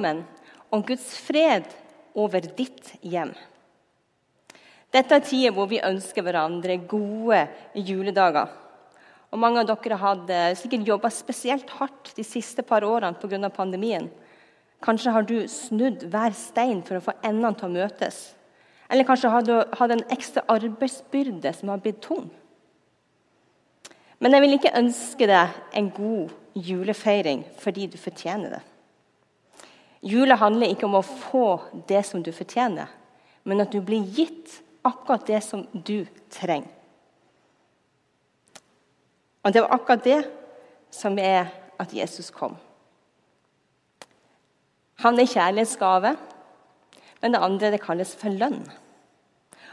sammen og Guds fred over ditt hjem. Dette er tider hvor vi ønsker hverandre gode juledager. Og Mange av dere hadde sikkert jobba spesielt hardt de siste par årene pga. pandemien. Kanskje har du snudd hver stein for å få endene til å møtes. Eller kanskje har du hatt en ekstra arbeidsbyrde som har blitt tung. Men jeg vil ikke ønske deg en god julefeiring fordi du fortjener det. Jula handler ikke om å få det som du fortjener, men at du blir gitt akkurat det som du trenger. Og det var akkurat det som er at Jesus kom. Han er kjærlighetsgave, men det andre det kalles for lønn.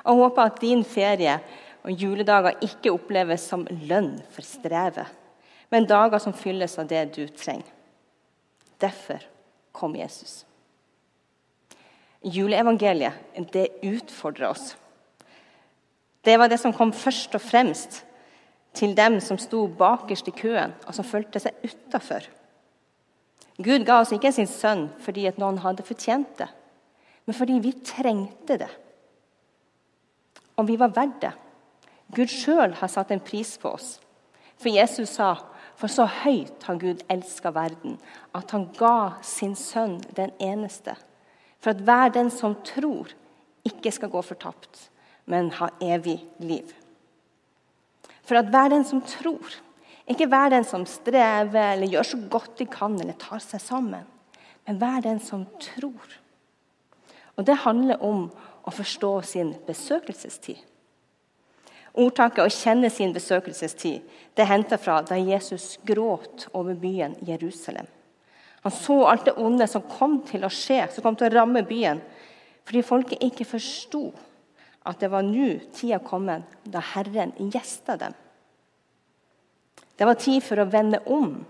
Og Jeg håper at din ferie og juledager ikke oppleves som lønn for strevet, men dager som fylles av det du trenger. Derfor kom Jesus. Juleevangeliet det utfordrer oss. Det var det som kom først og fremst til dem som sto bakerst i køen, og som følte seg utafor. Gud ga oss ikke sin sønn fordi at noen hadde fortjent det, men fordi vi trengte det. Og vi var verdt det. Gud sjøl har satt en pris på oss. For Jesus sa for så høyt har Gud elska verden, at han ga sin sønn den eneste. For at hver den som tror, ikke skal gå fortapt, men ha evig liv. For at hver den som tror, ikke hver den som strever eller gjør så godt de kan eller tar seg sammen, men hver den som tror. Og Det handler om å forstå sin besøkelsestid. Ordtaket 'å kjenne sin besøkelsestid' det er henta fra da Jesus gråt over byen Jerusalem. Han så alt det onde som kom til å skje, som kom til å ramme byen, fordi folket ikke forsto at det var nå tida kommet da Herren gjesta dem. Det var tid for å vende om.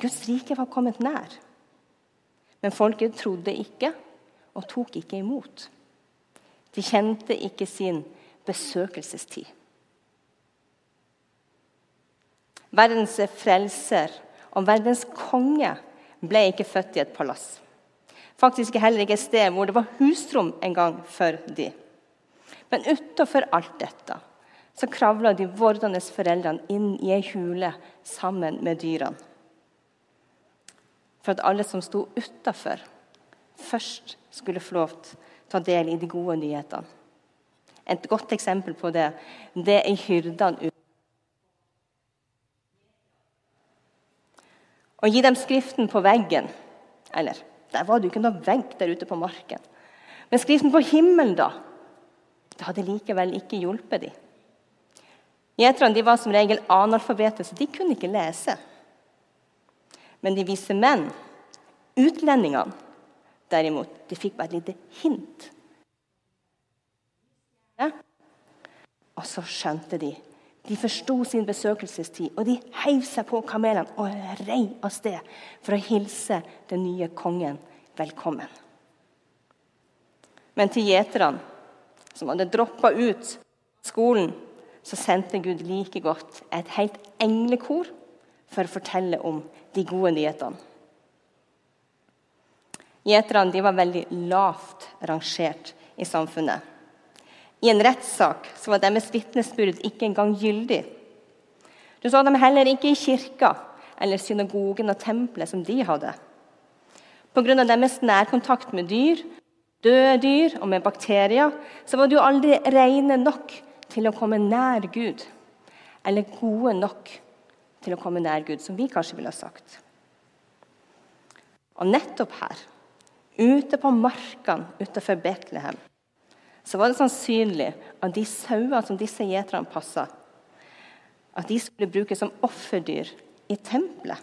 Guds rike var kommet nær. Men folket trodde ikke og tok ikke imot. De kjente ikke sin besøkelsestid. Verdens frelser og verdens konge ble ikke født i et palass. Faktisk heller ikke et sted hvor det var husrom en gang for de. Men utenfor alt dette så kravla de vordende foreldrene inn i ei hule sammen med dyrene. For at alle som sto utafor, først skulle få lov til å ta del i de gode nyhetene. Et godt eksempel på det det er hyrdene og gi dem skriften på veggen. Eller der var det jo ikke noe vegg der ute på marken. Men skriften på himmelen, da? Det hadde likevel ikke hjulpet dem. Gjeterne var som regel analfabeter, så de kunne ikke lese. Men de vise menn, utlendingene, derimot, de fikk bare et lite hint. Og så skjønte de de forsto sin besøkelsestid, og de heiv seg på kamelene og rei av sted for å hilse den nye kongen velkommen. Men til gjeterne, som hadde droppa ut skolen, så sendte Gud like godt et helt englekor for å fortelle om de gode nyhetene. Gjeterne var veldig lavt rangert i samfunnet. I en rettssak så var deres vitnesbyrd ikke engang gyldig. Du så dem heller ikke i kirka eller synagogen og tempelet som de hadde. Pga. deres nærkontakt med dyr, døde dyr og med bakterier så var de jo aldri rene nok til å komme nær Gud. Eller gode nok til å komme nær Gud, som vi kanskje ville ha sagt. Og nettopp her, ute på markene utenfor Betlehem, så var det sannsynlig at de sauene som disse gjeterne passa, at de skulle brukes som offerdyr i tempelet.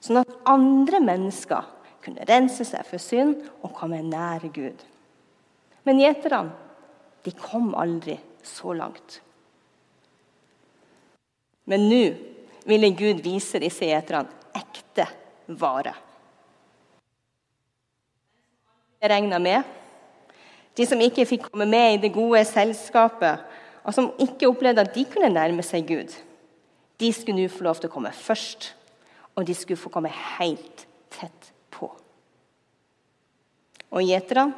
Sånn at andre mennesker kunne rense seg for synd og komme nær Gud. Men gjeterne de kom aldri så langt. Men nå ville Gud vise disse gjeterne ekte vare. Jeg regna med de som ikke fikk komme med i det gode selskapet, og som ikke opplevde at de kunne nærme seg Gud, de skulle nå få lov til å komme først. Og de skulle få komme helt tett på. Og gjeterne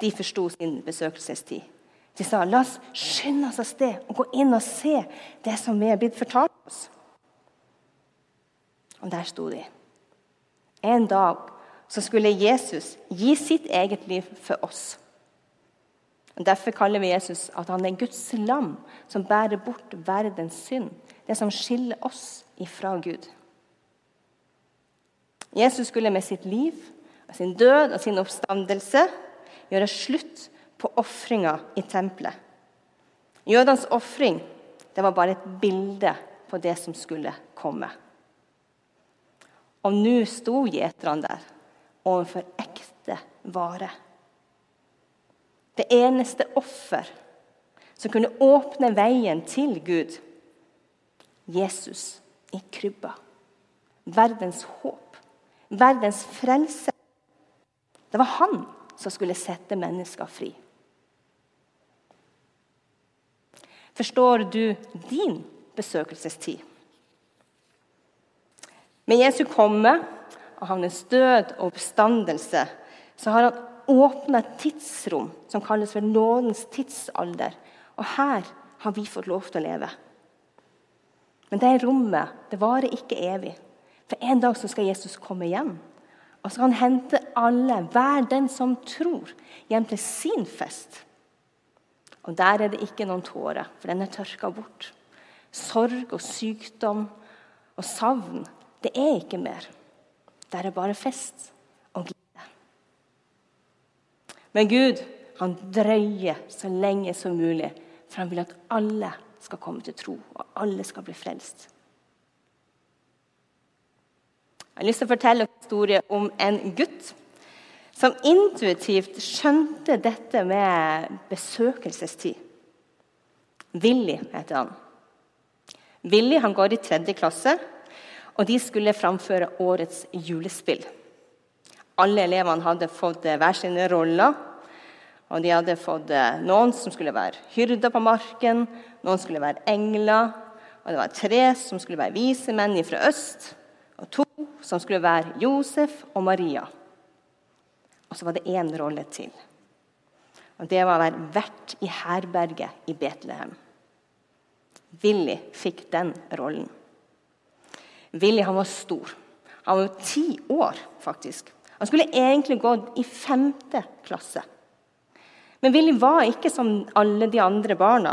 de forsto sin besøkelsestid. De sa la oss skynde oss av sted og gå inn og se det som vi er blitt fortalt oss. Og der sto de. En dag så skulle Jesus gi sitt eget liv for oss. Derfor kaller vi Jesus at han er Guds lam som bærer bort verdens synd. Det som skiller oss ifra Gud. Jesus skulle med sitt liv, sin død og sin oppstandelse gjøre slutt på ofringa i tempelet. Jødenes ofring var bare et bilde på det som skulle komme. Og nå sto gjeterne der overfor ekte vare. Det eneste offer som kunne åpne veien til Gud. Jesus i krybba. Verdens håp. Verdens frelse. Det var han som skulle sette mennesker fri. Forstår du din besøkelsestid? Med Jesu komme og hans død og oppstandelse så har han åpna et tidsrom som kalles for nådens tidsalder. Og her har vi fått lov til å leve. Men det rommet det varer ikke evig. For en dag så skal Jesus komme hjem. Og så skal han hente alle, hver den som tror, hjem til sin fest. Og der er det ikke noen tårer, for den er tørka bort. Sorg og sykdom og savn, det er ikke mer. Der er bare fest og glede. Men Gud han drøyer så lenge som mulig, for han vil at alle skal komme til tro, og alle skal bli frelst. Jeg har lyst til å fortelle en historie om en gutt som intuitivt skjønte dette med besøkelsestid. Willy heter han. Willy han går i tredje klasse, og de skulle framføre årets julespill. Alle elevene hadde fått hver sine roller. og de hadde fått eh, Noen som skulle være hyrder på marken, noen skulle være engler. Og det var tre som skulle være vise menn fra øst, og to som skulle være Josef og Maria. Og så var det én rolle til. Og Det var å være vert i herberget i Betlehem. Willy fikk den rollen. Willy han var stor. Han var ti år, faktisk. Han skulle egentlig gått i femte klasse. Men Willy var ikke som alle de andre barna.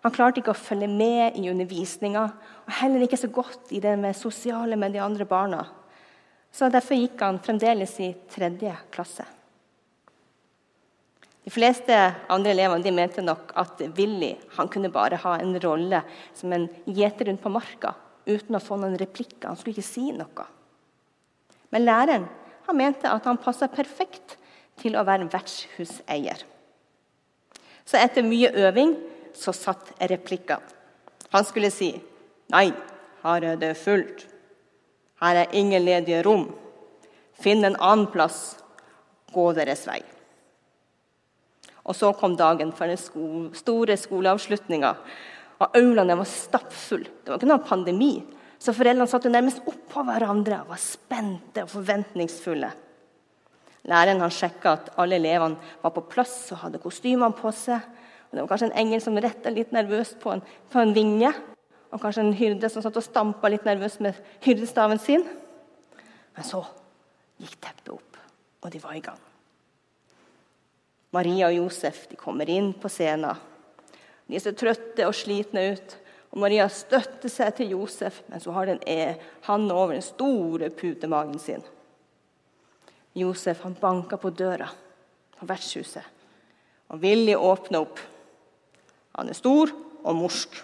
Han klarte ikke å følge med i undervisninga, og heller ikke så godt i det med sosiale med de andre barna. Så Derfor gikk han fremdeles i tredje klasse. De fleste andre elevene de mente nok at Willy han kunne bare ha en rolle som en gjeter rundt på marka uten å få noen replikker. Han skulle ikke si noe. Men læreren han mente at han passa perfekt til å være vertshuseier. Så etter mye øving så satt replikkene. Han skulle si Nei, her er det fullt. Her er ingen ledige rom. Finn en annen plass. Gå deres vei. Og så kom dagen for den sko store skoleavslutninga. Og aulaene var stappfulle. Det var ikke noen pandemi. Så foreldrene satt jo nærmest oppå hverandre og var spente og forventningsfulle. Læreren han sjekka at alle elevene var på plass og hadde kostymene på seg. Og det var kanskje en engel som retta litt nervøst på en, på en vinge. Og kanskje en hyrde som satt og stampa litt nervøst med hyrdestaven sin. Men så gikk teppet opp, og de var i gang. Maria og Josef de kommer inn på scenen. De ser trøtte og slitne ut. Og Maria støtter seg til Josef mens hun har den e handa over den store putemagen sin. Josef han banka på døra på vertshuset og villig åpne opp. Han er stor og morsk.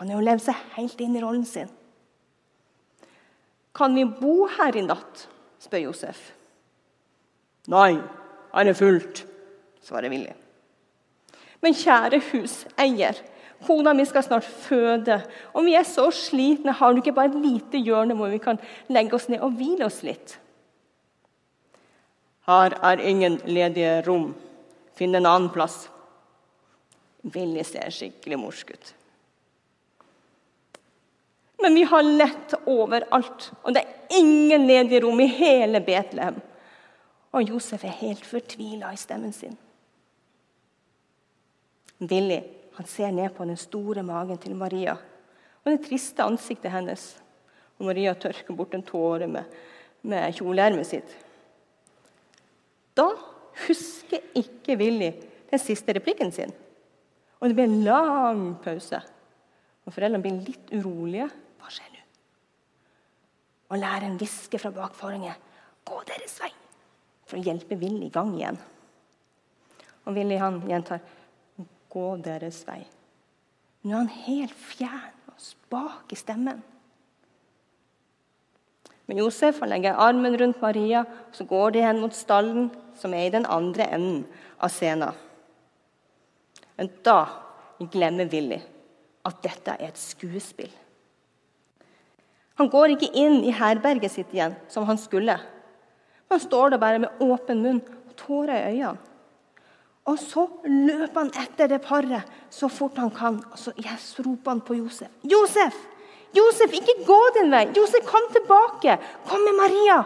Han har jo levd seg helt inn i rollen sin. Kan vi bo her i natt? spør Josef. Nei, her er fullt, svarer Willy. Men kjære huseier, kona mi skal snart føde. Om vi er så slitne, har du ikke bare et lite hjørne hvor vi kan legge oss ned og hvile oss litt? Her er ingen ledige rom. Finn en annen plass. Willy ser skikkelig morsk ut. Men vi har lett overalt, og det er ingen ledige rom i hele Betlehem. Og Josef er helt fortvila i stemmen sin. Willy han ser ned på den store magen til Maria og det triste ansiktet hennes. Og Maria tørker bort en tåre med, med kjoleermet sitt. Da husker ikke Willy den siste replikken sin. Og det blir en lang pause. Og Foreldrene blir litt urolige. Hva skjer nå? Og læreren hvisker fra bak forhenget. Gå deres vei! For å hjelpe Willy i gang igjen. Og Willy han gjentar gå deres vei. Nå er han helt fjern og spak i stemmen. Men Josef han legger armen rundt Maria, og så går de hen mot stallen, som er i den andre enden av scenen. Men da glemmer Willy at dette er et skuespill. Han går ikke inn i herberget sitt igjen, som han skulle. Han står der bare med åpen munn og tårer i øynene. Og så løper han etter det paret så fort han kan, og så yes, roper han på Josef. 'Josef! Josef, ikke gå din vei! Josef, kom tilbake! Kom med Maria!'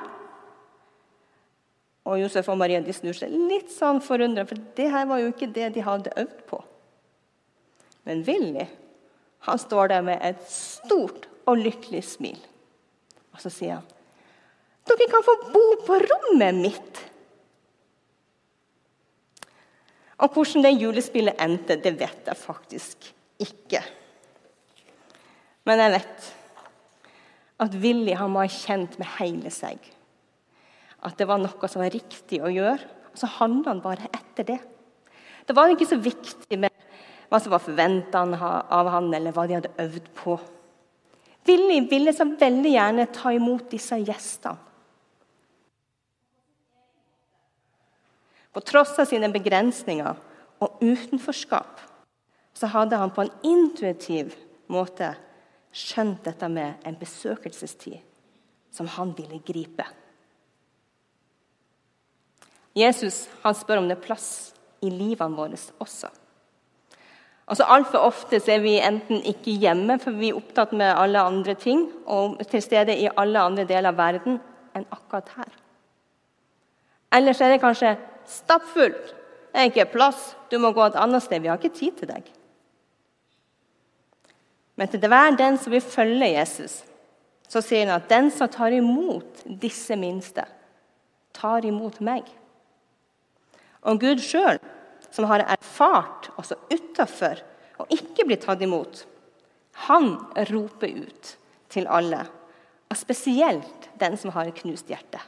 Og Josef og Maria de snur seg litt sånn forundra, for det her var jo ikke det de hadde øvd på. Men Willy han står der med et stort og lykkelig smil. Og så sier han, 'Dere kan få bo på rommet mitt.' Og hvordan det julespillet endte, det vet jeg faktisk ikke. Men jeg vet at Willy han ha kjent med hele seg at det var noe som var riktig å gjøre. Og så handla han bare etter det. Det var ikke så viktig med hva som var forventa av han, eller hva de hadde øvd på. Willy ville så veldig gjerne ta imot disse gjestene. På tross av sine begrensninger og utenforskap så hadde han på en intuitiv måte skjønt dette med en besøkelsestid som han ville gripe. Jesus han spør om det er plass i livene våre også. Altså Altfor ofte så er vi enten ikke hjemme, for vi er opptatt med alle andre ting, og til stede i alle andre deler av verden enn akkurat her. Ellers er det kanskje stappfullt. Det er ikke plass. Du må gå et annet sted. Vi har ikke tid til deg. Men til hver den som vil følge Jesus, så sier han at den som tar imot disse minste, tar imot meg. Og Gud sjøl som har erfart, også utafor, og ikke blitt tatt imot, han roper ut til alle, og spesielt den som har et knust hjerte.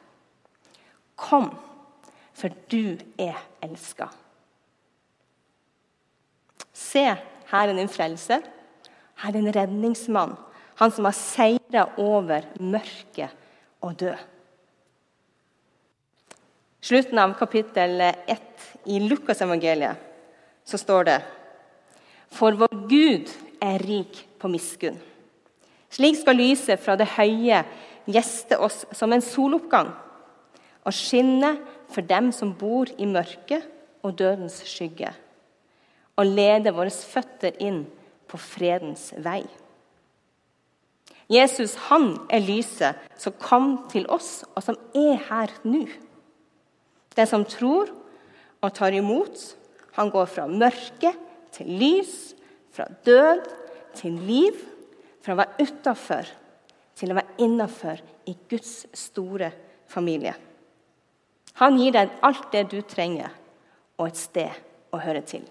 Kom, for du er elska. Se, her er din frelse. Her er din redningsmann. Han som har seira over mørket og død. Slutten av kapittel 1 i Lukasevangeliet så står det For vår Gud er rik på miskunn. Slik skal lyset fra det høye gjeste oss som en soloppgang og skinne for dem som bor i mørket og dødens skygge, og lede våre føtter inn på fredens vei. Jesus han er lyset som kom til oss, og som er her nå. Den som tror og tar imot. Han går fra mørke til lys, fra død til liv. Fra å være utafor til å være innafor i Guds store familie. Han gir deg alt det du trenger, og et sted å høre til.